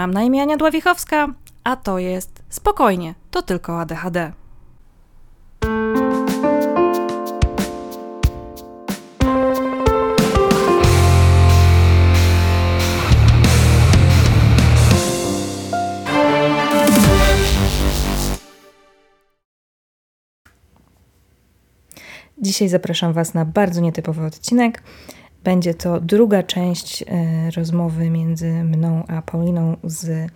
Mam na imię Ania Dławichowska, a to jest Spokojnie, to tylko ADHD. Dzisiaj zapraszam Was na bardzo nietypowy odcinek. Będzie to druga część e, rozmowy między mną a Pauliną z e,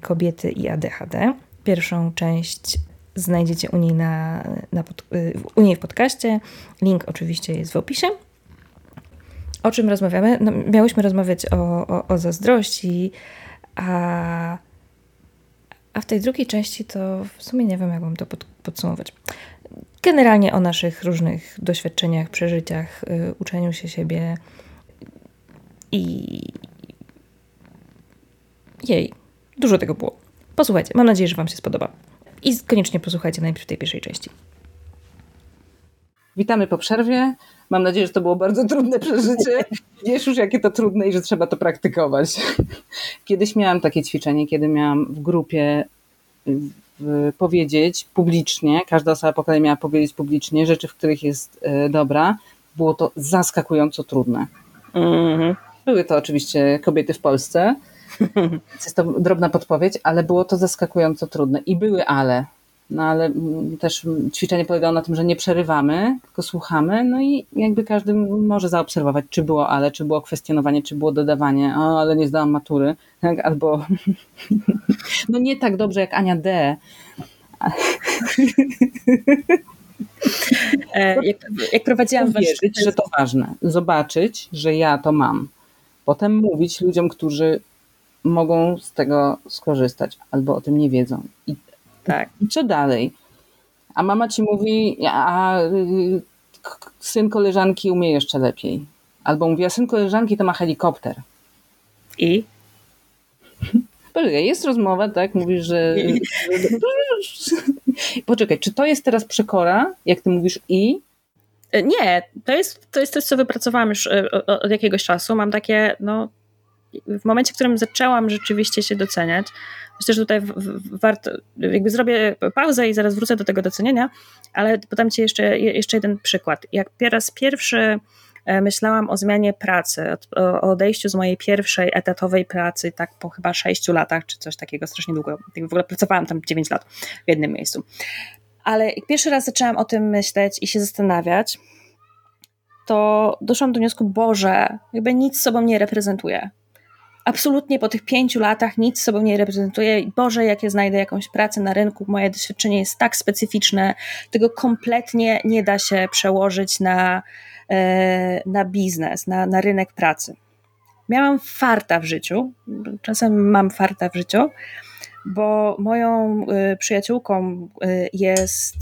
kobiety i ADHD. Pierwszą część znajdziecie u niej, na, na pod, e, u niej w podcaście. Link oczywiście jest w opisie. O czym rozmawiamy? No, miałyśmy rozmawiać o, o, o zazdrości, a, a w tej drugiej części to w sumie nie wiem, jak mam to pod, podsumować generalnie o naszych różnych doświadczeniach, przeżyciach, y, uczeniu się siebie i jej, dużo tego było. Posłuchajcie, mam nadzieję, że Wam się spodoba. I koniecznie posłuchajcie najpierw tej pierwszej części. Witamy po przerwie. Mam nadzieję, że to było bardzo trudne przeżycie. Wiesz już, jakie to trudne i że trzeba to praktykować. Kiedyś miałam takie ćwiczenie, kiedy miałam w grupie powiedzieć publicznie, każda osoba po kolei miała powiedzieć publicznie rzeczy, w których jest e, dobra, było to zaskakująco trudne. Mm-hmm. Były to oczywiście kobiety w Polsce, jest to drobna podpowiedź, ale było to zaskakująco trudne. I były ale. No ale mm, też ćwiczenie polegało na tym, że nie przerywamy, tylko słuchamy, no i jakby każdy może zaobserwować, czy było ale, czy było kwestionowanie, czy było dodawanie, o, ale nie zdałam matury, tak? albo no nie tak dobrze jak Ania D. E, jak, jak prowadziłam wierzyć, że to ważne, zobaczyć, że ja to mam. Potem mówić ludziom, którzy mogą z tego skorzystać albo o tym nie wiedzą. I tak. I co dalej? A mama ci mówi, a y, syn koleżanki umie jeszcze lepiej. Albo mówi, a syn koleżanki to ma helikopter. I? Poczekaj, jest rozmowa, tak? Mówisz, że. Poczekaj, czy to jest teraz przekora, jak ty mówisz i? Nie, to jest, to jest coś, co wypracowałam już e, od jakiegoś czasu. Mam takie, no, w momencie, w którym zaczęłam rzeczywiście się doceniać, myślę, że tutaj warto, jakby zrobię pauzę i zaraz wrócę do tego docenienia, ale podam Ci jeszcze, jeszcze jeden przykład. Jak po raz pierwszy e, myślałam o zmianie pracy, o odejściu z mojej pierwszej etatowej pracy, tak po chyba sześciu latach, czy coś takiego, strasznie długo. W ogóle pracowałam tam 9 lat w jednym miejscu. Ale pierwszy raz zaczęłam o tym myśleć i się zastanawiać, to doszłam do wniosku, Boże, jakby nic sobą nie reprezentuje absolutnie po tych pięciu latach nic sobą nie reprezentuje. Boże, jak ja znajdę jakąś pracę na rynku, moje doświadczenie jest tak specyficzne, tego kompletnie nie da się przełożyć na, e, na biznes, na, na rynek pracy. Miałam farta w życiu, czasem mam farta w życiu, bo moją e, przyjaciółką e, jest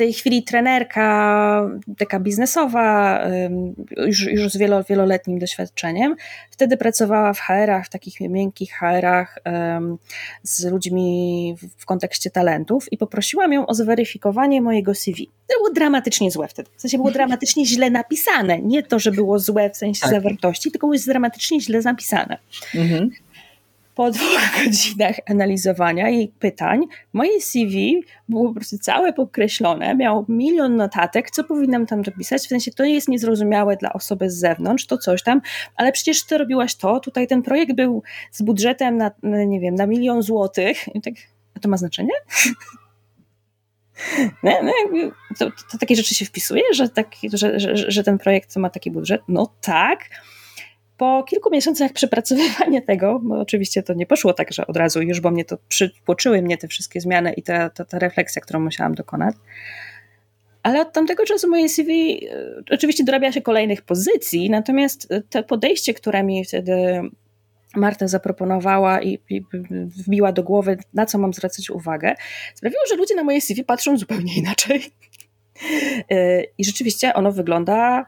tej chwili trenerka, taka biznesowa, już, już z wielo, wieloletnim doświadczeniem. Wtedy pracowała w HR-ach, w takich miękkich HR-ach z ludźmi w kontekście talentów i poprosiłam ją o zweryfikowanie mojego CV. To było dramatycznie złe wtedy. W sensie było dramatycznie źle napisane. Nie to, że było złe w sensie tak. zawartości, tylko było dramatycznie źle napisane. Mhm po dwóch godzinach analizowania jej pytań, moje CV było po prostu całe podkreślone, miał milion notatek, co powinnam tam dopisać, w sensie to jest niezrozumiałe dla osoby z zewnątrz, to coś tam, ale przecież ty robiłaś to, tutaj ten projekt był z budżetem na, nie wiem, na milion złotych. I tak, a to ma znaczenie? No, no, to, to, takie rzeczy się wpisuje, że, tak, że, że, że ten projekt ma taki budżet? No tak, po kilku miesiącach przepracowywania tego, bo oczywiście to nie poszło tak, że od razu już, bo mnie to przytłoczyły mnie te wszystkie zmiany i ta, ta, ta refleksja, którą musiałam dokonać. Ale od tamtego czasu moje CV e, oczywiście dorabia się kolejnych pozycji, natomiast to podejście, które mi wtedy Marta zaproponowała i, i wbiła do głowy, na co mam zwracać uwagę, sprawiło, że ludzie na moje CV patrzą zupełnie inaczej. E, I rzeczywiście ono wygląda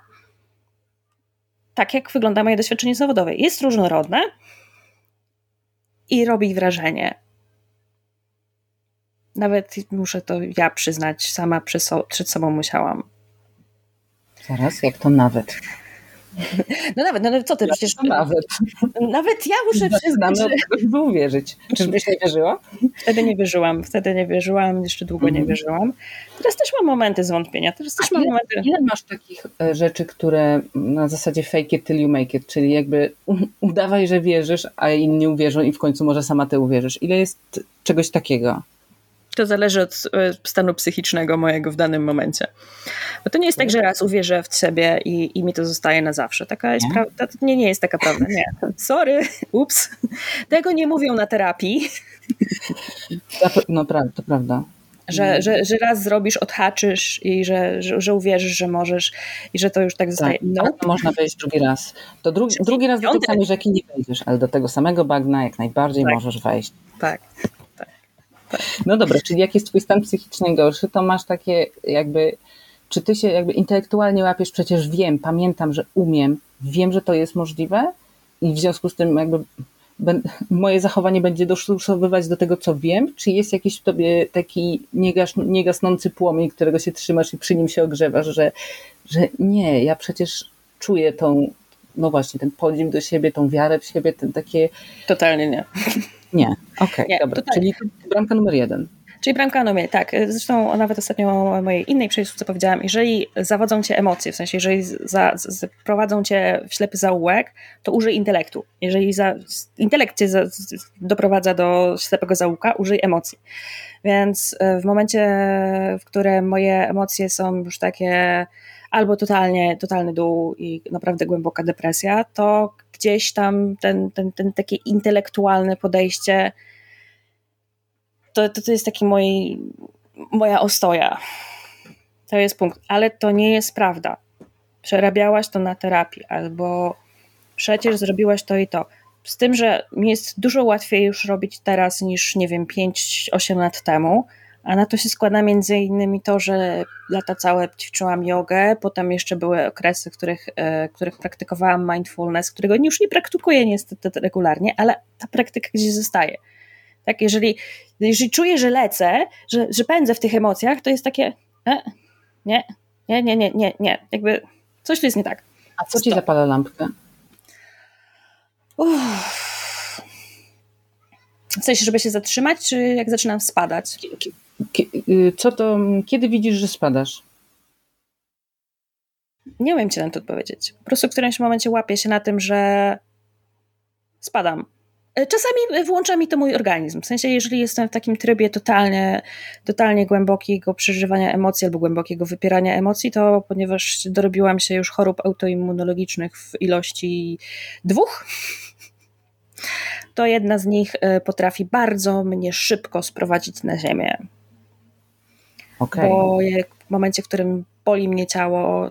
tak jak wygląda moje doświadczenie zawodowe. Jest różnorodne i robi wrażenie. Nawet muszę to ja przyznać, sama przed sobą musiałam. Zaraz, jak to nawet? No nawet, no, no co ty, ja przecież... Nawet. Nawet ja muszę przyznać, że... żeby uwierzyć. Czyżbyś nie wierzyła? Wtedy nie wierzyłam, wtedy nie wierzyłam, jeszcze długo mm. nie mhm. wierzyłam. Teraz też mam momenty zwątpienia, teraz też mam ile, momenty... Ile masz takich e, rzeczy, które na zasadzie fake it till you make it, czyli jakby udawaj, że wierzysz, a inni uwierzą i w końcu może sama ty uwierzysz. Ile jest czegoś takiego? To zależy od e, stanu psychicznego mojego w danym momencie. Bo to nie jest tak, że raz uwierzę w siebie i, i mi to zostaje na zawsze. Taka jest prawda. Nie, nie jest taka prawda. Nie. Sorry, ups. Tego nie mówią na terapii. No prawda, to prawda. Że, że, że raz zrobisz, odhaczysz i że, że, że uwierzysz, że możesz i że to już tak zostaje. Tak, no. można wejść drugi raz. To drugi, drugi raz do tej samej rzeki nie wejdziesz, ale do tego samego bagna jak najbardziej tak. możesz wejść. Tak. No dobra, czyli jak jest twój stan psychiczny gorszy, to masz takie jakby, czy ty się jakby intelektualnie łapiesz, przecież wiem, pamiętam, że umiem, wiem, że to jest możliwe i w związku z tym jakby moje zachowanie będzie dostosowywać do tego, co wiem, czy jest jakiś w tobie taki niegas, niegasnący płomień, którego się trzymasz i przy nim się ogrzewasz, że, że nie, ja przecież czuję tą, no właśnie, ten podziw do siebie, tą wiarę w siebie, ten takie... Totalnie nie. Nie, okej, okay, dobra. Tak. Czyli bramka numer jeden. Czyli bramka numer, tak. Zresztą nawet ostatnio o mojej innej przejściówce powiedziałam, jeżeli zawodzą cię emocje, w sensie jeżeli za, prowadzą cię w ślepy zaułek, to użyj intelektu. Jeżeli za, intelekt cię za, doprowadza do ślepego zaułka, użyj emocji. Więc e, w momencie, w którym moje emocje są już takie albo totalnie, totalny dół i naprawdę głęboka depresja, to gdzieś tam ten, ten, ten takie intelektualne podejście to, to, to jest taki mój, moja ostoja. To jest punkt. Ale to nie jest prawda. Przerabiałaś to na terapii, albo przecież zrobiłaś to i to. Z tym, że mi jest dużo łatwiej już robić teraz niż, nie wiem, 5-8 lat temu, a na to się składa między innymi to, że lata całe ćwiczyłam jogę, potem jeszcze były okresy, w których, e, których praktykowałam mindfulness, którego już nie praktykuję niestety regularnie, ale ta praktyka gdzieś zostaje. Tak, jeżeli, jeżeli czuję, że lecę, że, że pędzę w tych emocjach, to jest takie e, nie, nie, nie, nie, nie, nie, jakby coś tu jest nie tak. A co ci zapala lampkę? Uff. W sensie, żeby się zatrzymać, czy jak zaczynam spadać? Y, co to, kiedy widzisz, że spadasz? Nie umiem ci na to odpowiedzieć. Po prostu w którymś momencie łapię się na tym, że spadam. E, czasami włącza mi to mój organizm. W sensie, jeżeli jestem w takim trybie totalnie, totalnie głębokiego przeżywania emocji albo głębokiego wypierania emocji, to ponieważ dorobiłam się już chorób autoimmunologicznych w ilości dwóch, to jedna z nich e, potrafi bardzo mnie szybko sprowadzić na ziemię. Okay. Bo w momencie, w którym boli mnie ciało,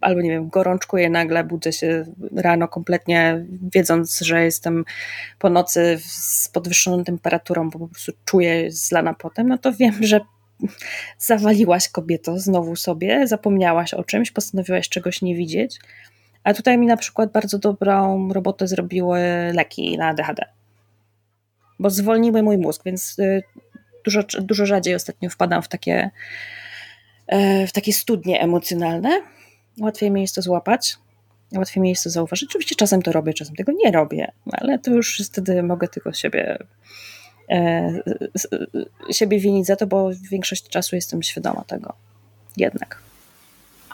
albo nie wiem, gorączkuję nagle, budzę się rano kompletnie wiedząc, że jestem po nocy z podwyższoną temperaturą, bo po prostu czuję zlana potem, no to wiem, że zawaliłaś kobieto znowu sobie, zapomniałaś o czymś, postanowiłaś czegoś nie widzieć. A tutaj mi na przykład bardzo dobrą robotę zrobiły leki na ADHD. Bo zwolniły mój mózg, więc y, dużo, dużo rzadziej ostatnio wpadam w takie, e, w takie studnie emocjonalne. Łatwiej mi jest to złapać, łatwiej mi jest to zauważyć. Oczywiście czasem to robię, czasem tego nie robię, ale to już wtedy mogę tylko siebie, e, siebie winić za to, bo większość czasu jestem świadoma tego. Jednak.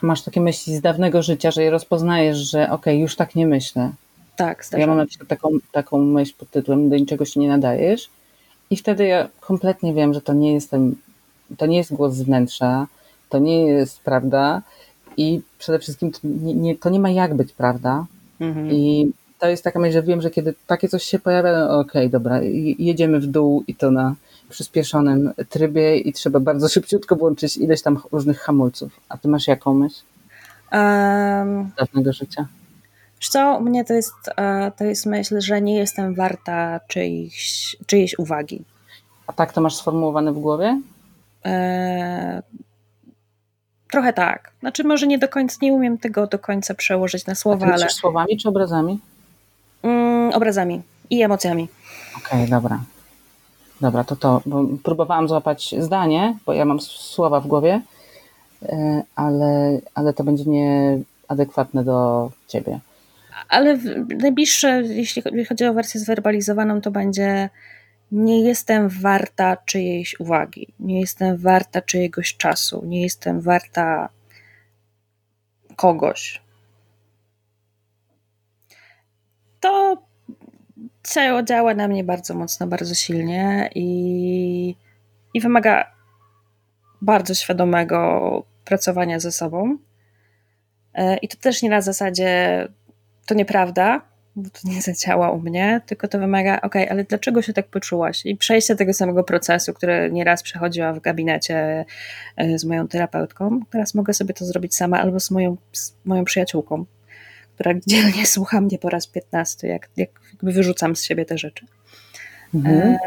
Masz takie myśli z dawnego życia, że je rozpoznajesz, że okej, okay, już tak nie myślę. Tak, Ja mam na przykład taką, taką myśl pod tytułem do niczego się nie nadajesz i wtedy ja kompletnie wiem, że to nie jestem, to nie jest głos z wnętrza, to nie jest prawda i przede wszystkim to nie, nie to nie ma jak być prawda. Mhm. I to jest taka myśl, że wiem, że kiedy takie coś się pojawia, no okej, okay, dobra, jedziemy w dół i to na przyspieszonym trybie i trzeba bardzo szybciutko włączyć ileś tam różnych hamulców. A ty masz jaką myśl? Um, dawnego życia? Wiesz co, mnie to jest, e, to jest myśl, że nie jestem warta czyjś, czyjejś uwagi. A tak to masz sformułowane w głowie? E, trochę tak. Znaczy może nie do końca, nie umiem tego do końca przełożyć na słowa, A ty ale... słowami czy obrazami? Mm, obrazami i emocjami. Okej, okay, dobra. Dobra, to to. Bo próbowałam złapać zdanie, bo ja mam słowa w głowie, e, ale, ale to będzie nie adekwatne do ciebie. Ale najbliższe, jeśli chodzi o wersję zwerbalizowaną, to będzie nie jestem warta czyjejś uwagi, nie jestem warta czyjegoś czasu, nie jestem warta kogoś. To działa na mnie bardzo mocno, bardzo silnie i, i wymaga bardzo świadomego pracowania ze sobą. E, I to też nie na zasadzie to nieprawda, bo to nie zadziała u mnie, tylko to wymaga, ok, ale dlaczego się tak poczułaś? I przejście tego samego procesu, który nieraz przechodziłam w gabinecie e, z moją terapeutką. Teraz mogę sobie to zrobić sama albo z moją, z moją przyjaciółką, która dzielnie słucha mnie po raz 15, jak, jak jakby wyrzucam z siebie te rzeczy. Mhm. E,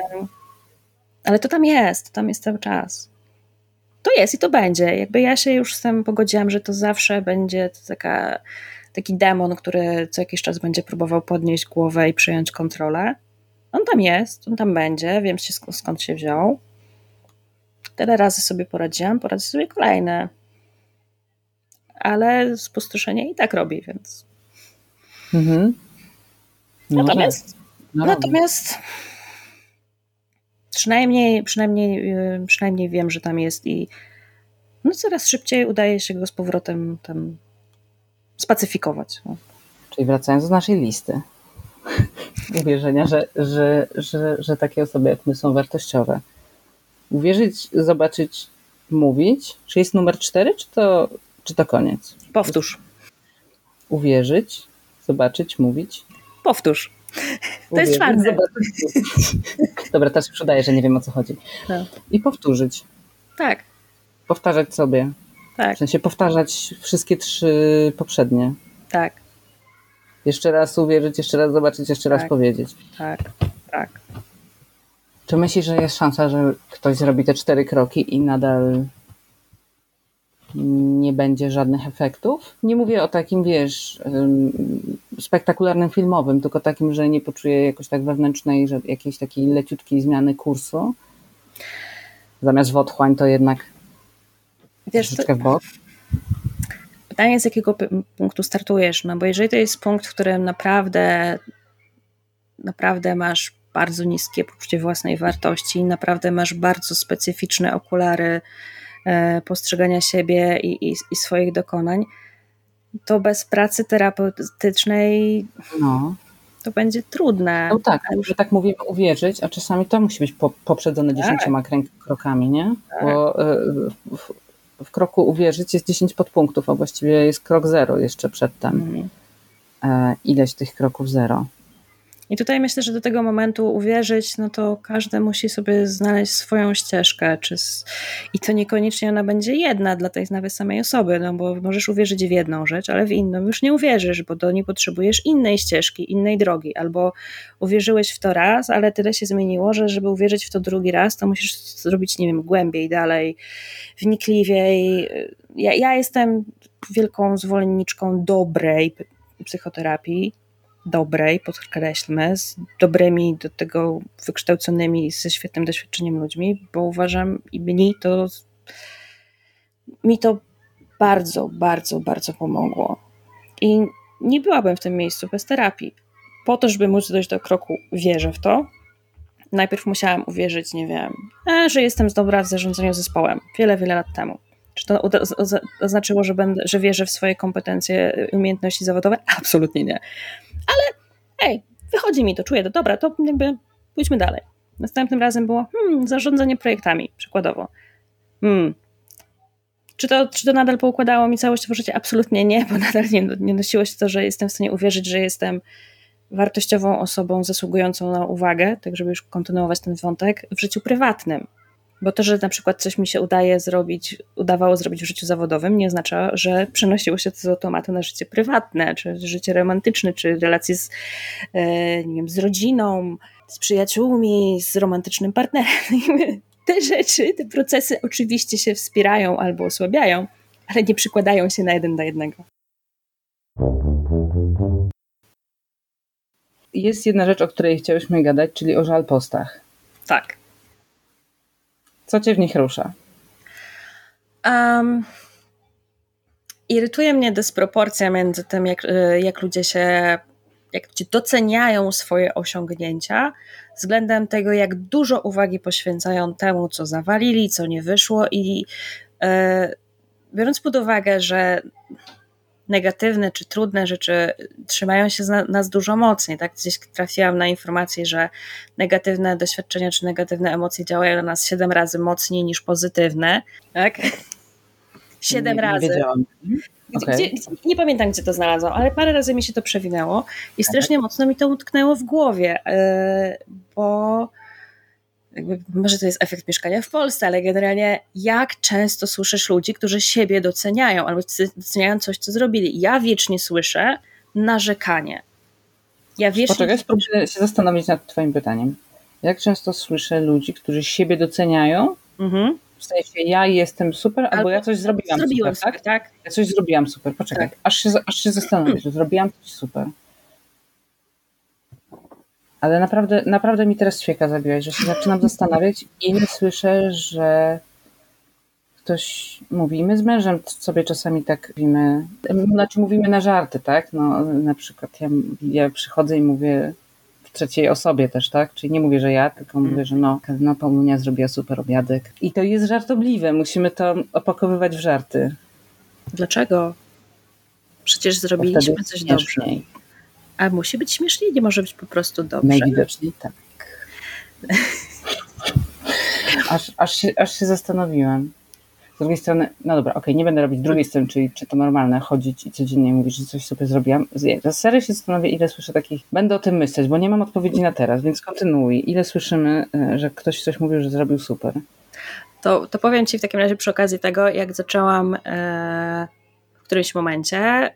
ale to tam jest, to tam jest cały czas. To jest i to będzie. Jakby ja się już z tym pogodziłam, że to zawsze będzie taka taki demon, który co jakiś czas będzie próbował podnieść głowę i przejąć kontrolę. On tam jest, on tam będzie, wiem skąd się wziął. Tyle razy sobie poradziłam, poradzę sobie kolejne. Ale spustoszenie i tak robi, więc. Mhm. No natomiast, no natomiast przynajmniej, przynajmniej, y, przynajmniej wiem, że tam jest i no coraz szybciej udaje się go z powrotem tam spacyfikować. No. Czyli wracając do naszej listy uwierzenia, że, że, że, że takie osoby jak my są wartościowe. Uwierzyć, zobaczyć, mówić. Czy jest numer cztery, czy to, czy to koniec? Powtórz. Uwierzyć, zobaczyć, mówić. Powtórz. To jest czwarty. Dobra, teraz przydaję, że nie wiem o co chodzi. Tak. I powtórzyć. Tak. Powtarzać sobie. Tak. W sensie powtarzać wszystkie trzy poprzednie. Tak. Jeszcze raz uwierzyć, jeszcze raz zobaczyć, jeszcze tak. raz powiedzieć. Tak, tak. Czy myślisz, że jest szansa, że ktoś zrobi te cztery kroki i nadal nie będzie żadnych efektów? Nie mówię o takim, wiesz, spektakularnym filmowym, tylko takim, że nie poczuje jakoś tak wewnętrznej, że jakiejś takiej leciutkiej zmiany kursu. Zamiast w otchłań to jednak Wiesz, to... w bok. Pytanie, z jakiego punktu startujesz, no bo jeżeli to jest punkt, w którym naprawdę naprawdę masz bardzo niskie poczucie własnej wartości, naprawdę masz bardzo specyficzne okulary e, postrzegania siebie i, i, i swoich dokonań, to bez pracy terapeutycznej no. to będzie trudne. No tak, że tak mówimy uwierzyć, a czasami to musi być poprzedzone tak. dziesięcioma krokami, nie? Tak. Bo e, w kroku uwierzyć jest 10 podpunktów, a właściwie jest krok zero jeszcze przedtem. Mhm. E, ileś tych kroków zero. I tutaj myślę, że do tego momentu uwierzyć, no to każdy musi sobie znaleźć swoją ścieżkę. Czy z... I to niekoniecznie ona będzie jedna dla tej nawet samej osoby, no bo możesz uwierzyć w jedną rzecz, ale w inną już nie uwierzysz, bo do niej potrzebujesz innej ścieżki, innej drogi. Albo uwierzyłeś w to raz, ale tyle się zmieniło, że żeby uwierzyć w to drugi raz, to musisz zrobić, nie wiem, głębiej, dalej, wnikliwiej. Ja, ja jestem wielką zwolenniczką dobrej psychoterapii, dobrej, podkreślmy, z dobrymi do tego wykształconymi, ze świetnym doświadczeniem ludźmi, bo uważam i mi to mi to bardzo, bardzo, bardzo pomogło. I nie byłabym w tym miejscu bez terapii. Po to, żeby móc dojść do kroku, wierzę w to. Najpierw musiałam uwierzyć, nie wiem, e, że jestem dobra w zarządzaniu zespołem wiele, wiele lat temu. Czy to oznaczyło, że, będę, że wierzę w swoje kompetencje, umiejętności zawodowe? Absolutnie nie ale ej, wychodzi mi to, czuję to, dobra, to jakby pójdźmy dalej. Następnym razem było hmm, zarządzanie projektami, przykładowo. Hmm. Czy to, czy to nadal poukładało mi całościowo życie? Absolutnie nie, bo nadal nie, nie nosiło się to, że jestem w stanie uwierzyć, że jestem wartościową osobą zasługującą na uwagę, tak żeby już kontynuować ten wątek, w życiu prywatnym. Bo to, że na przykład coś mi się udaje zrobić, udawało zrobić w życiu zawodowym, nie oznacza, że przenosiło się to z automatu na życie prywatne, czy życie romantyczne, czy relacje z, e, nie wiem, z rodziną, z przyjaciółmi, z romantycznym partnerem. Te rzeczy, te procesy oczywiście się wspierają albo osłabiają, ale nie przykładają się na jeden do jednego. Jest jedna rzecz, o której chciałyśmy gadać, czyli o żalpostach. Tak. Co cię w nich rusza? Um, irytuje mnie dysproporcja między tym, jak, y, jak ludzie się jak ludzie doceniają swoje osiągnięcia względem tego, jak dużo uwagi poświęcają temu, co zawalili, co nie wyszło i e, biorąc pod uwagę, że negatywne czy trudne rzeczy trzymają się nas dużo mocniej. Tak? Gdzieś trafiłam na informację, że negatywne doświadczenia czy negatywne emocje działają na nas siedem razy mocniej niż pozytywne. Tak? Siedem nie, razy. Nie, okay. gdzie, nie pamiętam, gdzie to znalazłam, ale parę razy mi się to przewinęło i strasznie tak. mocno mi to utknęło w głowie, e, bo jakby, może to jest efekt mieszkania w Polsce, ale generalnie jak często słyszysz ludzi, którzy siebie doceniają albo doceniają coś, co zrobili. Ja wiecznie słyszę narzekanie. Ja wiecznie... Poczekaj, spróbuję się zastanowić nad twoim pytaniem. Jak często słyszę ludzi, którzy siebie doceniają, mhm. w sensie ja jestem super, albo, albo ja coś zrobiłam, zrobiłam super, tak? tak? Ja coś zrobiłam super, poczekaj, tak. aż, się, aż się zastanowię, że zrobiłam coś super. Ale naprawdę, naprawdę mi teraz świeka zabiłeś, że się zaczynam zastanawiać i nie słyszę, że ktoś mówi. My z mężem sobie czasami tak mówimy, znaczy mówimy na żarty, tak? No, na przykład ja, ja przychodzę i mówię w trzeciej osobie też, tak? Czyli nie mówię, że ja, tylko mm. mówię, że no, no Paulunia zrobiła super obiadek. I to jest żartobliwe, musimy to opakowywać w żarty. Dlaczego? Przecież zrobiliśmy coś dobrze. A musi być śmiesznie, nie może być po prostu dobrze. Najwidoczniej tak. aż, aż, się, aż się zastanowiłam. Z drugiej strony, no dobra, okej, okay, nie będę robić drugiej strony, czyli czy to normalne, chodzić i codziennie mówić, że coś sobie zrobiłam. Z serio się zastanowię, ile słyszę takich, będę o tym myśleć, bo nie mam odpowiedzi na teraz, więc kontynuuj. Ile słyszymy, e, że ktoś coś mówił, że zrobił super? To, to powiem Ci w takim razie przy okazji tego, jak zaczęłam e, w którymś momencie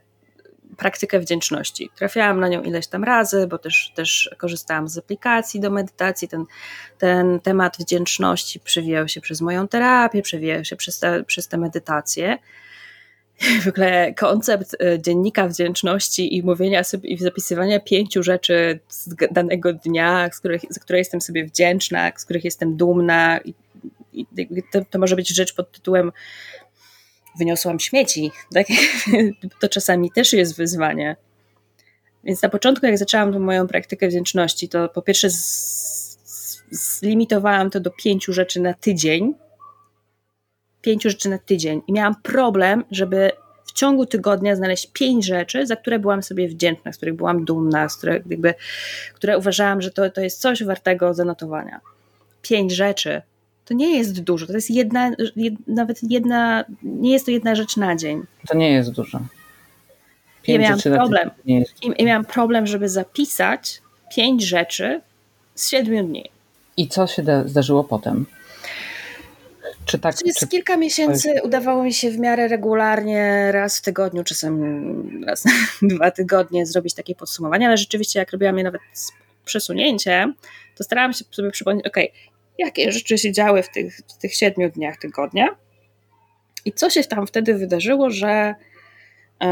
praktykę wdzięczności. Trafiałam na nią ileś tam razy, bo też, też korzystałam z aplikacji do medytacji. Ten, ten temat wdzięczności przewijał się przez moją terapię, przewijał się przez te, przez te medytacje. W ogóle koncept e, dziennika wdzięczności i mówienia sobie i zapisywania pięciu rzeczy z danego dnia, z których, za które jestem sobie wdzięczna, z których jestem dumna. I, i to, to może być rzecz pod tytułem wyniosłam śmieci. Tak? To czasami też jest wyzwanie. Więc na początku, jak zaczęłam tą moją praktykę wdzięczności, to po pierwsze zlimitowałam to do pięciu rzeczy na tydzień. Pięciu rzeczy na tydzień. I miałam problem, żeby w ciągu tygodnia znaleźć pięć rzeczy, za które byłam sobie wdzięczna, z których byłam dumna, z które, jakby, które uważałam, że to, to jest coś wartego zanotowania. Pięć rzeczy to nie jest dużo. To jest jedna, jed, nawet jedna, nie jest to jedna rzecz na dzień. To nie jest dużo. Pięć ja miałam problem. I, I miałam problem, żeby zapisać pięć rzeczy z siedmiu dni. I co się zdarzyło potem? Czy tak, Przez czy... kilka miesięcy udawało mi się w miarę regularnie, raz w tygodniu, czasem raz na dwa tygodnie zrobić takie podsumowanie, ale rzeczywiście jak robiłam je nawet przesunięcie, to starałam się sobie przypomnieć, ok, jakie rzeczy się działy w tych, w tych siedmiu dniach tygodnia i co się tam wtedy wydarzyło, że, yy,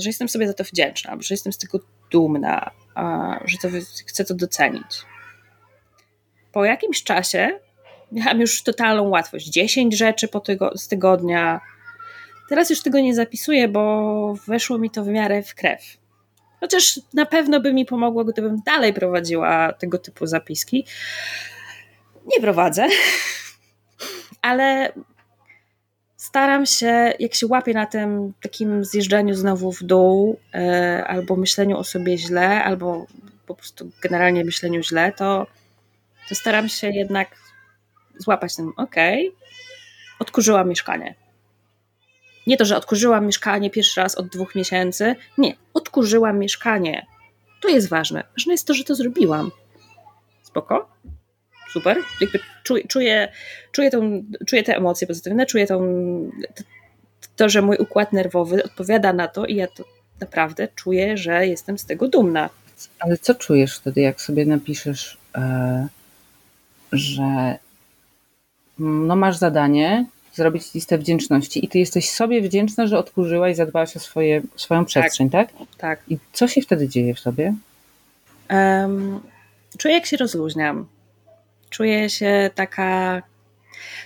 że jestem sobie za to wdzięczna, że jestem z tego dumna, że to, chcę to docenić. Po jakimś czasie miałam już totalną łatwość. 10 rzeczy po tygo, z tygodnia. Teraz już tego nie zapisuję, bo weszło mi to w miarę w krew. Chociaż na pewno by mi pomogło, gdybym dalej prowadziła tego typu zapiski. Nie prowadzę, ale staram się, jak się łapię na tym takim zjeżdżaniu znowu w dół, e, albo myśleniu o sobie źle, albo po prostu generalnie myśleniu źle, to, to staram się jednak złapać ten, okej, odkurzyłam mieszkanie. Nie to, że odkurzyłam mieszkanie pierwszy raz od dwóch miesięcy. Nie, odkurzyłam mieszkanie. To jest ważne. Ważne jest to, że to zrobiłam. Spoko? Super. Jakby czuję, czuję, czuję, tą, czuję te emocje pozytywne, czuję tą, to, że mój układ nerwowy odpowiada na to i ja to naprawdę czuję, że jestem z tego dumna. Ale co czujesz wtedy, jak sobie napiszesz, e, że no masz zadanie zrobić listę wdzięczności i ty jesteś sobie wdzięczna, że odkurzyłaś i zadbałaś o swoje, swoją przestrzeń, tak? Tak. tak. I co się wtedy dzieje w sobie? Um, czuję, jak się rozluźniam. Czuję się taka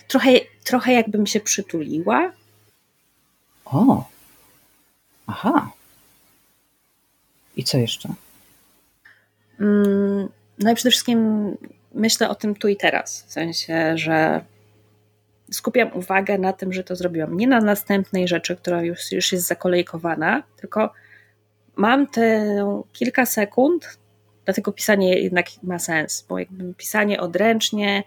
trochę, trochę jakbym się przytuliła. O, aha. I co jeszcze? Mm, no i przede wszystkim myślę o tym tu i teraz. W sensie, że skupiam uwagę na tym, że to zrobiłam. Nie na następnej rzeczy, która już, już jest zakolejkowana, tylko mam te kilka sekund, dlatego pisanie jednak ma sens, bo jakby pisanie odręcznie,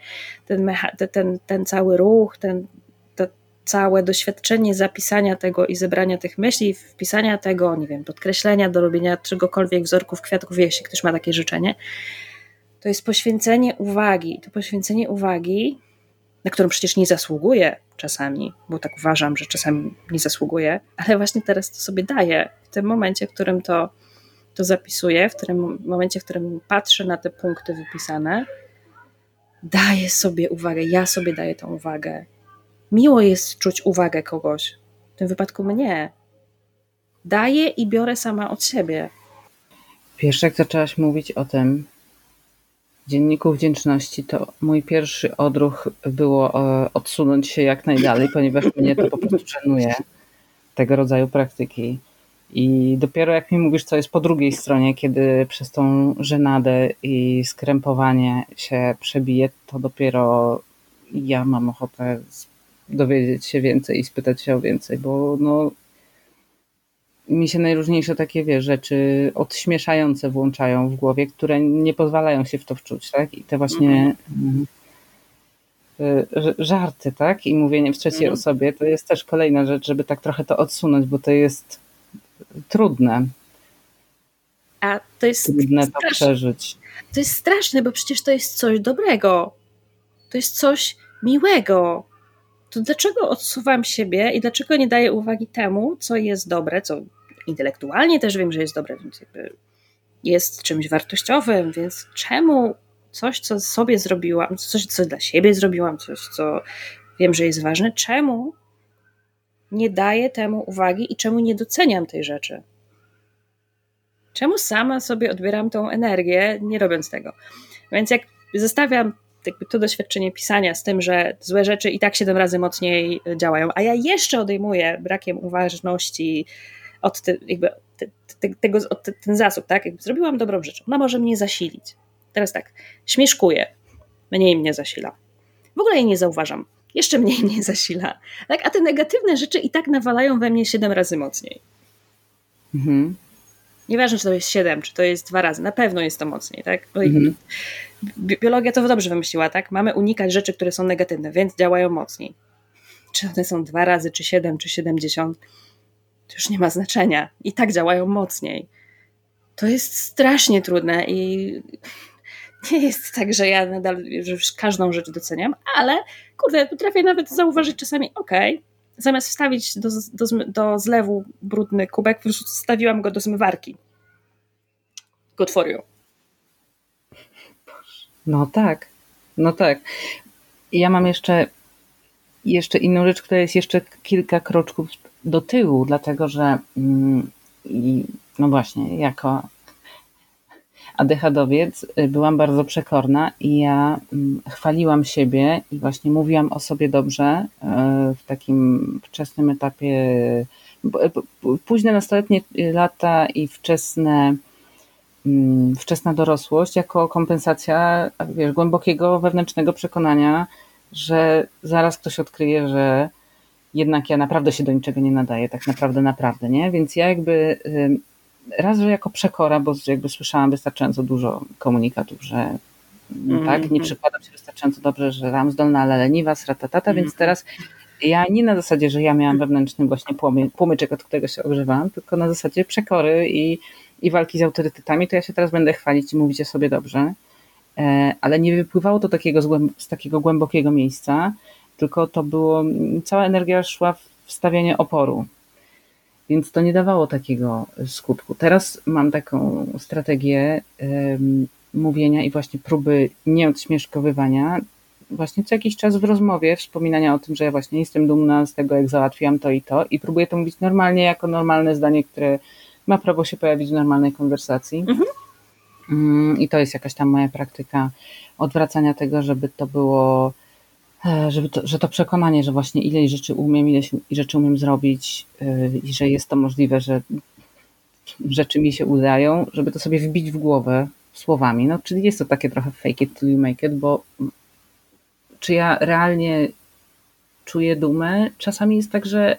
ten, ten, ten cały ruch, ten, to całe doświadczenie zapisania tego i zebrania tych myśli, wpisania tego, nie wiem, podkreślenia, do robienia czegokolwiek, wzorków, kwiatków, jeśli ktoś ma takie życzenie, to jest poświęcenie uwagi. To poświęcenie uwagi na którą przecież nie zasługuję czasami, bo tak uważam, że czasami nie zasługuję, ale właśnie teraz to sobie daję. W tym momencie, w którym to, to zapisuję, w tym momencie, w którym patrzę na te punkty wypisane, daję sobie uwagę, ja sobie daję tą uwagę. Miło jest czuć uwagę kogoś, w tym wypadku mnie. Daję i biorę sama od siebie. Pierwsze, jak zaczęłaś mówić o tym, dzienniku wdzięczności, to mój pierwszy odruch było e, odsunąć się jak najdalej, ponieważ mnie to po prostu żenuje tego rodzaju praktyki. I dopiero jak mi mówisz, co jest po drugiej stronie, kiedy przez tą żenadę i skrępowanie się przebije, to dopiero ja mam ochotę dowiedzieć się więcej i spytać się o więcej, bo no, mi się najróżniejsze takie wie, rzeczy odśmieszające włączają w głowie, które nie pozwalają się w to wczuć, tak? I te właśnie mhm. y, żarty, tak? I mówienie w trzeciej mhm. osobie to jest też kolejna rzecz, żeby tak trochę to odsunąć, bo to jest trudne. A to jest trudne to przeżyć. To jest straszne, bo przecież to jest coś dobrego. To jest coś miłego to dlaczego odsuwam siebie i dlaczego nie daję uwagi temu, co jest dobre, co intelektualnie też wiem, że jest dobre, więc jest czymś wartościowym, więc czemu coś, co sobie zrobiłam, coś, co dla siebie zrobiłam, coś, co wiem, że jest ważne, czemu nie daję temu uwagi i czemu nie doceniam tej rzeczy? Czemu sama sobie odbieram tą energię, nie robiąc tego? Więc jak zostawiam jakby to doświadczenie pisania z tym, że złe rzeczy i tak siedem razy mocniej działają, a ja jeszcze odejmuję brakiem uważności od te, jakby te, te, tego, od ten zasób, tak? Jakby zrobiłam dobrą rzecz, ona może mnie zasilić. Teraz tak, śmieszkuję, mniej mnie zasila. W ogóle jej nie zauważam, jeszcze mniej mnie zasila. Tak? A te negatywne rzeczy i tak nawalają we mnie siedem razy mocniej. Mhm. Nieważne, czy to jest 7, czy to jest dwa razy, na pewno jest to mocniej, tak? Mhm. Biologia to dobrze wymyśliła, tak? Mamy unikać rzeczy, które są negatywne, więc działają mocniej. Czy one są dwa razy, czy 7, czy 70, to już nie ma znaczenia. I tak działają mocniej. To jest strasznie trudne i nie jest tak, że ja nadal że każdą rzecz doceniam, ale kurde, potrafię nawet zauważyć czasami, okej, okay, zamiast wstawić do, do, do zlewu brudny kubek, wstawiłam go do zmywarki. Good for you. No tak, no tak. Ja mam jeszcze, jeszcze inną rzecz, która jest jeszcze kilka kroczków do tyłu, dlatego że mm, no właśnie, jako adechadowiec y, byłam bardzo przekorna i ja mm, chwaliłam siebie i właśnie mówiłam o sobie dobrze y, w takim wczesnym etapie, późne nastoletnie lata i wczesne mm, wczesna dorosłość jako kompensacja wiesz, głębokiego wewnętrznego przekonania, że zaraz ktoś odkryje, że jednak ja naprawdę się do niczego nie nadaję, tak naprawdę, naprawdę, nie? Więc ja jakby raz, że jako przekora, bo jakby słyszałam wystarczająco dużo komunikatów, że mm, tak, nie mhm. przykładam się wystarczająco dobrze, że ram zdolna, ale leniwa, sratatata, mm. więc mhm. teraz ja nie na zasadzie, że ja miałam wewnętrzny właśnie płomyczek, od którego się ogrzewałam, tylko na zasadzie przekory i, i walki z autorytetami, to ja się teraz będę chwalić i mówić o sobie dobrze, e, ale nie wypływało to takiego z, z takiego głębokiego miejsca, tylko to było, cała energia szła w wstawianie oporu, więc to nie dawało takiego skutku. Teraz mam taką strategię um, mówienia i właśnie próby nieodśmieszkowywania. Właśnie co jakiś czas w rozmowie wspominania o tym, że ja właśnie jestem dumna z tego, jak załatwiłam to i to i próbuję to mówić normalnie, jako normalne zdanie, które ma prawo się pojawić w normalnej konwersacji. Mhm. Um, I to jest jakaś tam moja praktyka odwracania tego, żeby to było żeby to, że to przekonanie, że właśnie ile rzeczy umiem, ile rzeczy umiem zrobić i że jest to możliwe, że rzeczy mi się udają, żeby to sobie wbić w głowę słowami. No, czyli jest to takie trochę fake it till you make it, bo czy ja realnie czuję dumę? Czasami jest tak, że,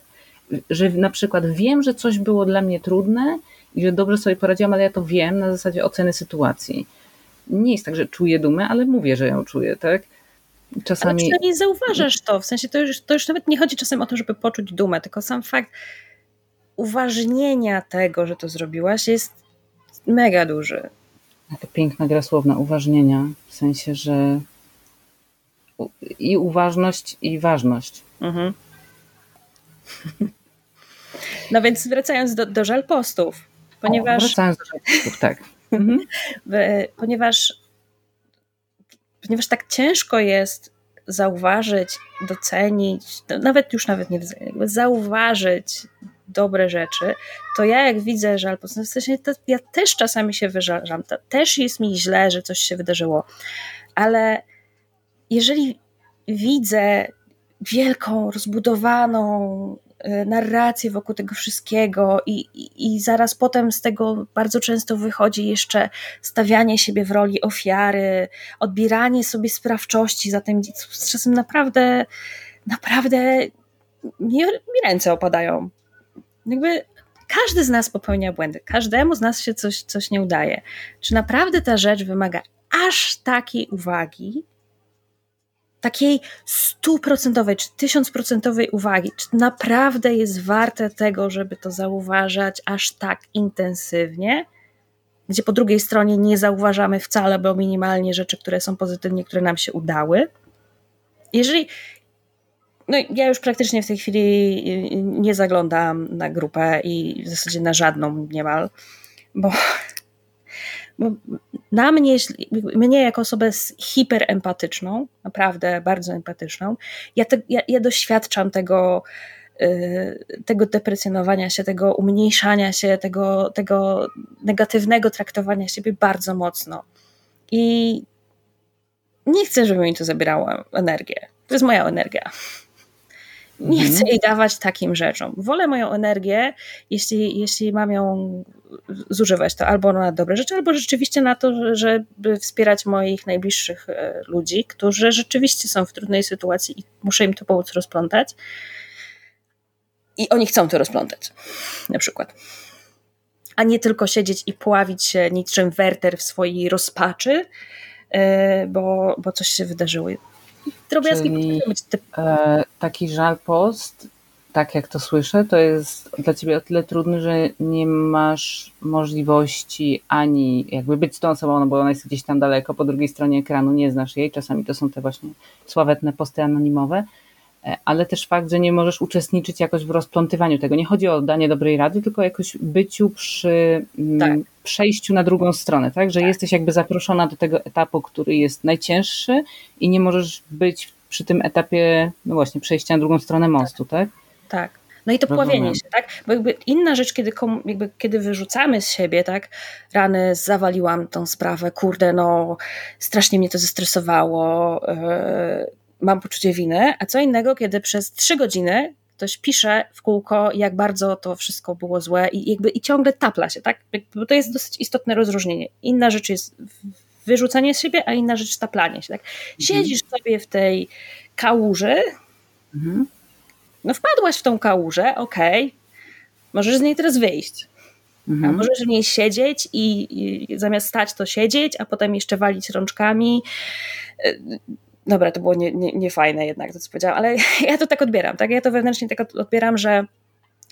że na przykład wiem, że coś było dla mnie trudne i że dobrze sobie poradziłam, ale ja to wiem na zasadzie oceny sytuacji. Nie jest tak, że czuję dumę, ale mówię, że ją czuję, tak? Czasami... Ale przynajmniej zauważasz to, w sensie to już, to już nawet nie chodzi czasem o to, żeby poczuć dumę, tylko sam fakt uważnienia tego, że to zrobiłaś jest mega duży. Taka piękna gra słowna, uważnienia, w sensie, że i uważność, i ważność. Mhm. No więc wracając do, do żelpostów, ponieważ... O, wracając do żelpostów, tak. Mhm. ponieważ, ponieważ tak ciężko jest zauważyć, docenić, nawet już nawet nie jakby zauważyć dobre rzeczy, to ja jak widzę żal, w sensie to ja też czasami się wyżalam, to też jest mi źle, że coś się wydarzyło, ale jeżeli widzę wielką, rozbudowaną narrację wokół tego wszystkiego i, i, i, zaraz potem z tego bardzo często wychodzi jeszcze stawianie siebie w roli ofiary, odbieranie sobie sprawczości za tym, czasem naprawdę, naprawdę mi, mi ręce opadają. Jakby każdy z nas popełnia błędy, każdemu z nas się coś, coś nie udaje. Czy naprawdę ta rzecz wymaga aż takiej uwagi, takiej stuprocentowej czy tysiącprocentowej uwagi, czy naprawdę jest warte tego, żeby to zauważać aż tak intensywnie, gdzie po drugiej stronie nie zauważamy wcale, bo minimalnie rzeczy, które są pozytywnie, które nam się udały. Jeżeli. No, ja już praktycznie w tej chwili nie zaglądam na grupę i w zasadzie na żadną niemal, bo na mnie, mnie jako osobę hiperempatyczną, naprawdę bardzo empatyczną, ja, te, ja, ja doświadczam tego, y, tego deprecjonowania się, tego umniejszania się, tego, tego negatywnego traktowania siebie bardzo mocno. I nie chcę, żeby mi to zabierało energię. To jest moja energia. Nie mhm. chcę jej dawać takim rzeczom. Wolę moją energię, jeśli, jeśli mam ją zużywać to albo na dobre rzeczy, albo rzeczywiście na to, żeby wspierać moich najbliższych e, ludzi, którzy rzeczywiście są w trudnej sytuacji i muszę im to pomóc rozplątać. I oni chcą to rozplątać, na przykład. A nie tylko siedzieć i pławić się niczym werter w swojej rozpaczy, e, bo, bo coś się wydarzyło. Drobiazgi Czyli, być typ... e, taki żal post tak jak to słyszę, to jest dla ciebie o tyle trudny, że nie masz możliwości ani jakby być z tą osobą, no bo ona jest gdzieś tam daleko, po drugiej stronie ekranu nie znasz jej, czasami to są te właśnie sławetne posty anonimowe, e, ale też fakt, że nie możesz uczestniczyć jakoś w rozplątywaniu tego. Nie chodzi o danie dobrej rady, tylko jakoś byciu przy mm, tak. Przejściu na drugą stronę, tak? Że tak. jesteś jakby zaproszona do tego etapu, który jest najcięższy i nie możesz być przy tym etapie, no właśnie, przejścia na drugą stronę mostu, tak? tak? tak. No i to Rozumiem. pławienie się, tak? Bo jakby inna rzecz, kiedy, jakby, kiedy wyrzucamy z siebie, tak? Rany, zawaliłam tą sprawę, kurde, no strasznie mnie to zestresowało, yy, mam poczucie winy, a co innego, kiedy przez trzy godziny ktoś pisze w kółko, jak bardzo to wszystko było złe i jakby i ciągle tapla się, tak? Bo to jest dosyć istotne rozróżnienie. Inna rzecz jest wyrzucanie z siebie, a inna rzecz taplanie się, tak? Mhm. Siedzisz mhm. sobie w tej kałuży, mhm no wpadłaś w tą kałużę, okej, okay. możesz z niej teraz wyjść. Mhm. A możesz w niej siedzieć i, i, zamiast stać, to siedzieć, a potem jeszcze walić rączkami. Dobra, to było niefajne nie, nie jednak, to co powiedziałam, ale ja to tak odbieram, tak? Ja to wewnętrznie tak odbieram, że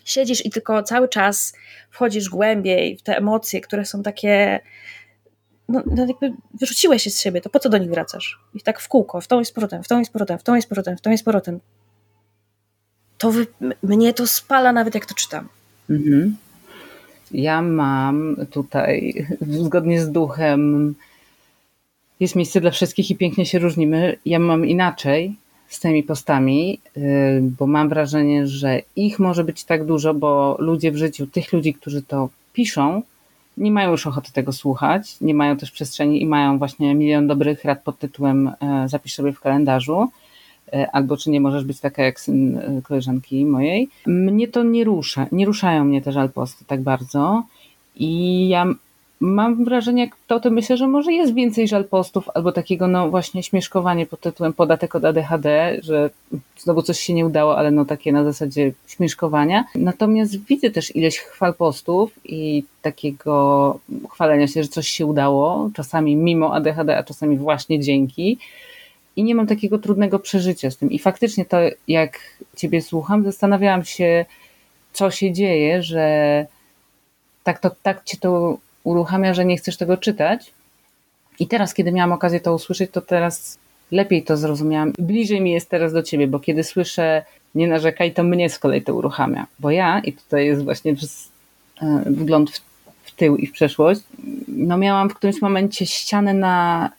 siedzisz i tylko cały czas wchodzisz głębiej w te emocje, które są takie no, no jakby wyrzuciłeś się z siebie, to po co do nich wracasz? I tak w kółko, w tą i z powrotem, w tą i z powrotem, w tą i z powrotem, w tą i z powrotem to wy, mnie to spala nawet jak to czytam. Mhm. Ja mam tutaj, zgodnie z duchem, jest miejsce dla wszystkich i pięknie się różnimy. Ja mam inaczej z tymi postami, y, bo mam wrażenie, że ich może być tak dużo, bo ludzie w życiu, tych ludzi, którzy to piszą, nie mają już ochoty tego słuchać, nie mają też przestrzeni i mają właśnie milion dobrych rad pod tytułem e, Zapisz sobie w kalendarzu. albo czy nie możesz być taka jak syn koleżanki mojej. Mnie to nie rusza, nie ruszają mnie te żalposty tak bardzo i ja mam wrażenie, jak to, to myślę, że może jest więcej żalpostów albo takiego no właśnie śmieszkowanie pod tytułem podatek od ADHD, że znowu coś się nie udało, ale no takie na zasadzie śmieszkowania. Natomiast widzę też ileś chwal postów i takiego chwalenia się, że coś się udało, czasami mimo ADHD, a czasami właśnie dzięki. I nie mam takiego trudnego przeżycia z tym. I faktycznie to, jak ciebie słucham, zastanawiałam się, co się dzieje, że tak, to, tak cię to uruchamia, że nie chcesz tego czytać. I teraz, kiedy miałam okazję to usłyszeć, to teraz lepiej to zrozumiałam. Bliżej mi jest teraz do ciebie, bo kiedy słyszę nie narzekaj, to mnie z kolei to uruchamia. Bo ja, i tutaj jest właśnie przez, e, wgląd w, w tył i w przeszłość, no miałam w którymś momencie ścianę na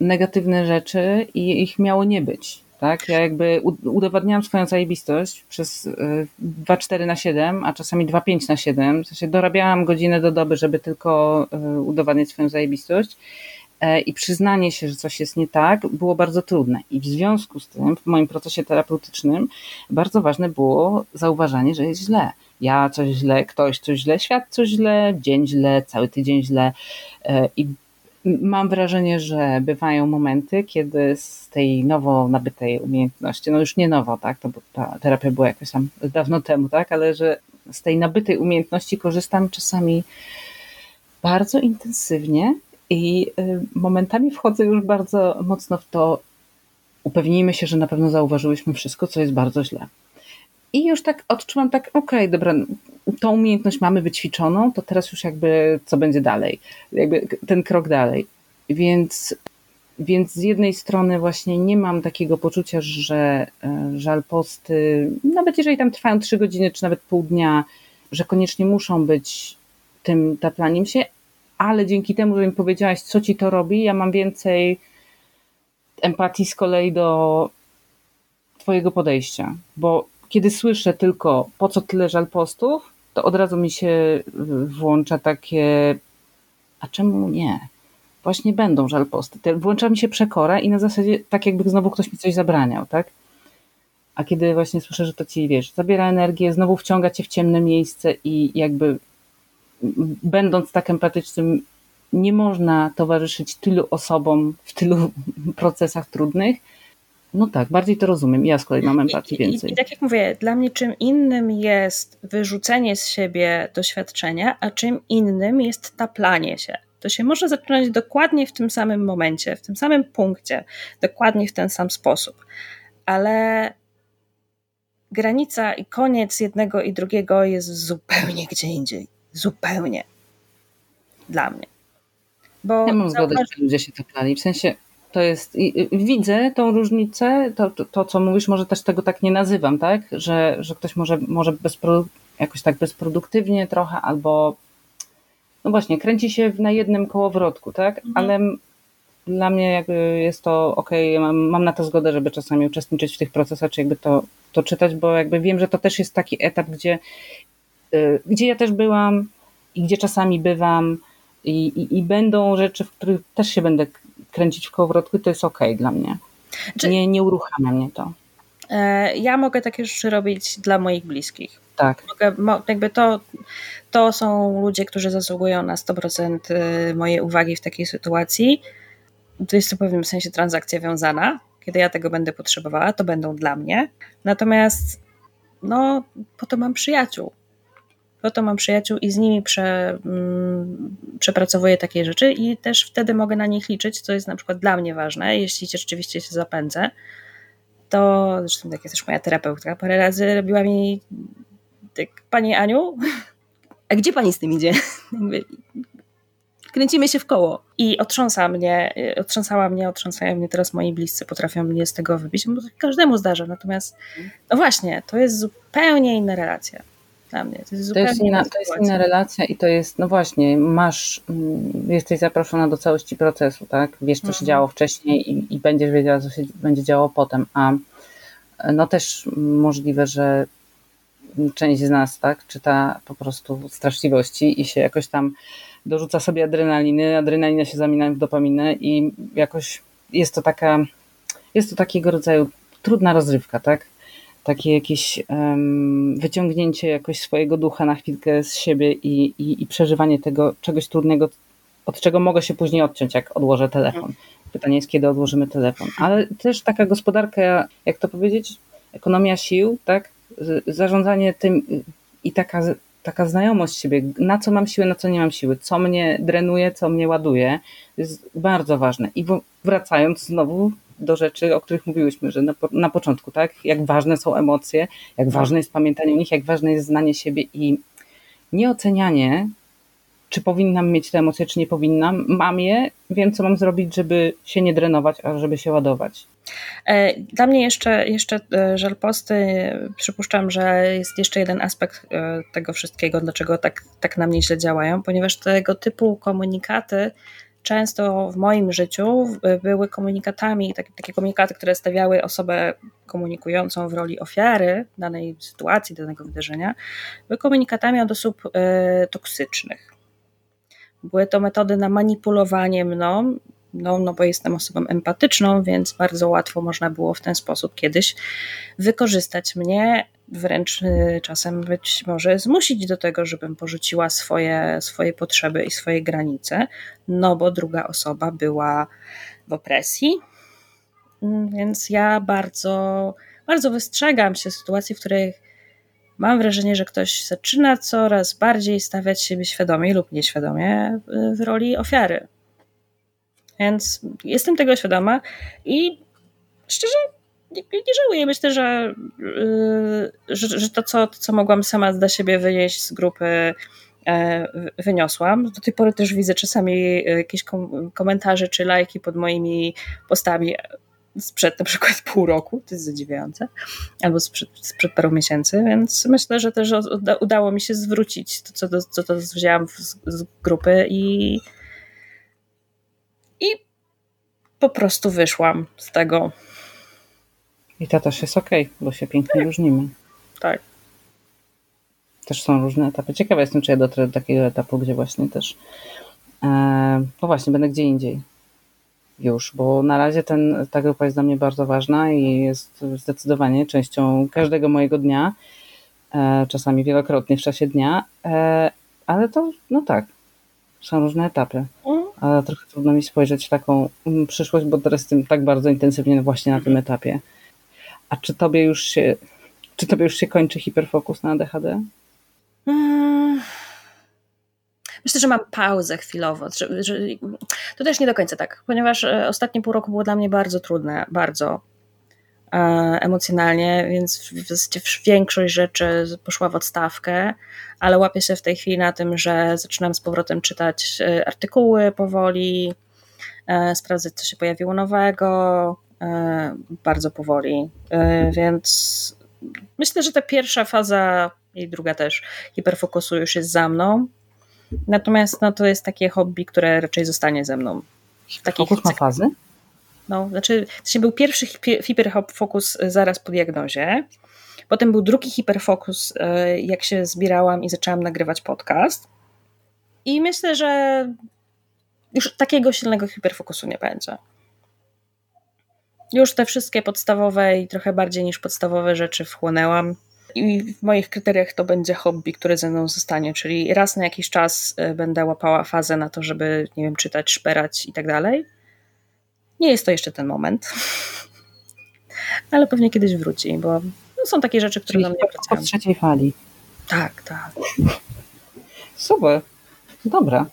negatywne rzeczy i ich miało nie być. Tak? Ja jakby udowadniałam swoją zajebistość przez 2,4 y, na 7, a czasami 2,5 na 7. W sensie dorabiałam godzinę do doby, żeby tylko y, udowadniać swoją zajebistość. E, I przyznanie się, że coś jest nie tak, było bardzo trudne. I w związku z tym, w moim procesie terapeutycznym, bardzo ważne było zauważanie, że jest źle. Ja coś źle, ktoś coś źle, świat coś źle, dzień źle, cały tydzień źle. E, I mam wrażenie, że bywają momenty, kiedy z tej nowo nabytej umiejętności, no już nie nowo, tak, to ta terapia była jakoś tam dawno temu, tak, ale że z tej nabytej umiejętności korzystam czasami bardzo intensywnie i y, momentami wchodzę już bardzo mocno w to, upewnijmy się, że na pewno zauważyłyśmy wszystko, co jest bardzo źle. I już tak odczuwam tak, okej, okay, dobra, tą umiejętność mamy wyćwiczoną, to teraz już jakby co będzie dalej, jakby ten krok dalej. Więc, więc z jednej strony właśnie nie mam takiego poczucia, że e, żal posty, nawet jeżeli tam trwają trzy godziny, czy nawet pół dnia, że koniecznie muszą być tym taplaniem się, ale dzięki temu, że mi powiedziałaś, co ci to robi, ja mam więcej empatii z kolei do twojego podejścia, bo kiedy słyszę tylko po co tyle żal postów, to od razu mi się włącza takie, a czemu nie? Właśnie będą żal posty. Włącza mi się przekora i na zasadzie tak jakby znowu ktoś mi coś zabraniał, tak? A kiedy właśnie słyszę, że to ci, wiesz, zabiera energię, znowu wciąga cię w ciemne miejsce i jakby będąc tak empatycznym, nie można towarzyszyć tylu osobom w tylu procesach trudnych, no tak, bardziej to rozumiem. Ja z kolei mam empatii więcej. I, I, tak jak mówię, dla mnie czym innym jest wyrzucenie z siebie doświadczenia, a czym innym jest taplanie się. To się może zaczynać dokładnie w tym samym momencie, w tym samym punkcie, dokładnie w ten sam sposób. Ale granica i koniec jednego i drugiego jest zupełnie gdzie indziej. Zupełnie. Dla mnie. Bo ja mam zgodę, że ludzie się taplali. W sensie to jest, widzę tą różnicę, to, to, to, co mówisz, może też tego tak nie nazywam, tak? Że, że ktoś może, może bezpro, jakoś tak bezproduktywnie trochę, albo no właśnie, kręci się na jednym kołowrotku, tak? Mhm. Ale dla mnie jakby jest to ok, mam, mam na to zgodę, żeby czasami uczestniczyć w tych procesach, czy jakby to, to czytać, bo jakby wiem, że to też jest taki etap, gdzie, yy, gdzie ja też byłam i gdzie czasami bywam i, i, i będą rzeczy, w których też się będę kręcić w kołowrotku, to jest ok dla mnie. Czy... Nie, nie uruchamia mnie to. E, ja mogę takie rzeczy robić dla moich bliskich. Tak. Mogę, jakby to, to są ludzie, którzy zasługują na 100% y, mojej uwagi w takiej sytuacji. To jest w pewnym sensie transakcja wiązana. Kiedy ja tego będę potrzebowała, to będą dla mnie. Natomiast no, po to mam przyjaciół po to mam przyjaciół i z nimi prze, mm, przepracowuję takie rzeczy i też wtedy mogę na nich liczyć, co jest na przykład dla mnie ważne, jeśli rzeczywiście się zapędzę, to zresztą tak jest też moja terapeutka parę razy robiła mi tak, Pani Aniu, a gdzie Pani z tym idzie? Kręcimy się w koło. I otrząsa mnie, otrząsała mnie, otrząsają mnie teraz moi bliscy, potrafią mnie z tego wybić, bo każdemu zdarza. Natomiast, no właśnie, to jest zupełnie inna relacja dla mnie. To jest, to jest, inna, to jest inna relacja i to jest, no właśnie, masz, mm, jesteś zaproszona do całości procesu, tak? Wiesz, co mhm. się działo wcześniej i, i będziesz wiedziała, co się będzie działo potem, a no też możliwe, że część z nas, tak, czyta po prostu straszliwości i się jakoś tam dorzuca sobie adrenaliny, adrenalina się zamienia w dopaminę i jakoś jest to taka, jest to takiego rodzaju trudna rozrywka, tak? Takie jakieś um, wyciągnięcie jakoś swojego ducha na chwilkę z siebie i, i, i przeżywanie tego czegoś trudnego, od czego mogę się później odciąć, jak odłożę telefon. Pytanie jest, kiedy odłożymy telefon. Ale też taka gospodarka, jak to powiedzieć, ekonomia sił, tak? Zarządzanie tym i taka, taka znajomość siebie, na co mam siłę, na co nie mam siły, co mnie drenuje, co mnie ładuje, jest bardzo ważne. I wracając znowu do rzeczy, o których mówiłyśmy, że na, na początku, tak? Jak ważne są emocje, jak ważne jest pamiętanie o nich, jak ważne jest znanie siebie i nieocenianie czy powinnam mieć te emocje, czy nie powinnam. Mam je, wiem, co mam zrobić, żeby się nie drenować, a żeby się ładować. E, dla mnie jeszcze, jeszcze e, żal posty, przypuszczam, że jest jeszcze jeden aspekt e, tego wszystkiego, dlaczego tak, tak na mnie źle działają, ponieważ tego typu komunikaty często w moim życiu były komunikatami, takie, takie komunikaty, które stawiały osobę komunikującą w roli ofiary danej sytuacji, danego wydarzenia, były komunikatami od osób toksycznych. Były to metody na manipulowanie mną, no, no bo jestem osobą empatyczną, więc bardzo łatwo można było w ten sposób kiedyś wykorzystać mnie, wręcz y, czasem być może zmusić do tego, żebym porzuciła swoje, swoje potrzeby i swoje granice, no bo druga osoba była w opresji. Mm, więc ja bardzo, bardzo wystrzegam się sytuacji, w których mam wrażenie, że ktoś zaczyna coraz bardziej stawiać siebie świadomie lub nieświadomie w roli ofiary. Więc jestem tego świadoma i szczerze nie, nie żałuję. Myślę, że, yy, że, że, to, co, co mogłam sama dla siebie wynieść z grupy, e, wyniosłam. Do tej pory też widzę czasami jakieś komentarze czy lajki pod moimi postami sprzed na przykład pół roku, to jest zadziwiające, albo sprzed, sprzed paru miesięcy, więc myślę, że też udało mi się zwrócić to, co, to, co to wzięłam z, z grupy i, i po prostu wyszłam z tego. I to też jest okej, okay, bo się pięknie tak. różnimy. Tak. Też są różne etapy. Ciekawa jestem, czy ja dotrę do takiego etapu, gdzie właśnie też e, no właśnie, będę gdzie indziej już, bo na razie ten, ta grupa jest dla mnie bardzo ważna i jest zdecydowanie częścią każdego mojego dnia, e, czasami wielokrotnie w czasie dnia, e, ale to, no tak, są różne etapy. Mhm. Ale trochę trudno mi spojrzeć w taką mm, przyszłość, bo teraz jestem tak bardzo intensywnie właśnie na tym etapie. A czy tobie już się, czy tobie już się kończy hiperfokus na ADHD? Myślę, że mam pauzę chwilowo. To też nie do końca tak, ponieważ e, ostatnie pół roku było dla mnie bardzo trudne, bardzo e, emocjonalnie, więc większość rzeczy poszła w odstawkę, ale łapię się w tej chwili na tym, że zaczynam z powrotem czytać e, artykuły powoli, sprawdzać, co się pojawiło nowego, bardzo powoli. Więc myślę, że ta pierwsza faza i druga też hiperfokusu już jest za mną. Natomiast no, to jest takie hobby, które raczej zostanie ze mną. Fokus ma fazy? No, znaczy, to był pierwszy hiperfokus zaraz po diagnozie. Potem był drugi hiperfokus, e, jak się zbierałam i zaczęłam nagrywać podcast. I myślę, że już takiego silnego hiperfokusu nie będzie. Już te wszystkie podstawowe i trochę bardziej niż podstawowe rzeczy wchłonęłam i w moich kryteriach to będzie hobby, które ze mną zostanie, czyli raz na jakiś czas e, będę łapała fazę na to, żeby, nie wiem, czytać, szperać i tak dalej. Nie jest to jeszcze ten moment, ale pewnie kiedyś wróci, bo no, są takie rzeczy, które czyli na mnie pracują. Po trzeciej fali. Tak, tak. Super. Dobra.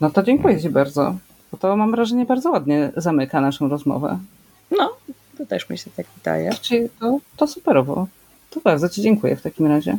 No to dziękuję Ci bardzo, bo to mam wrażenie bardzo ładnie zamyka naszą rozmowę. No, to też mi się tak wydaje. Czyli to, to superowo. To bardzo Ci dziękuję w takim razie.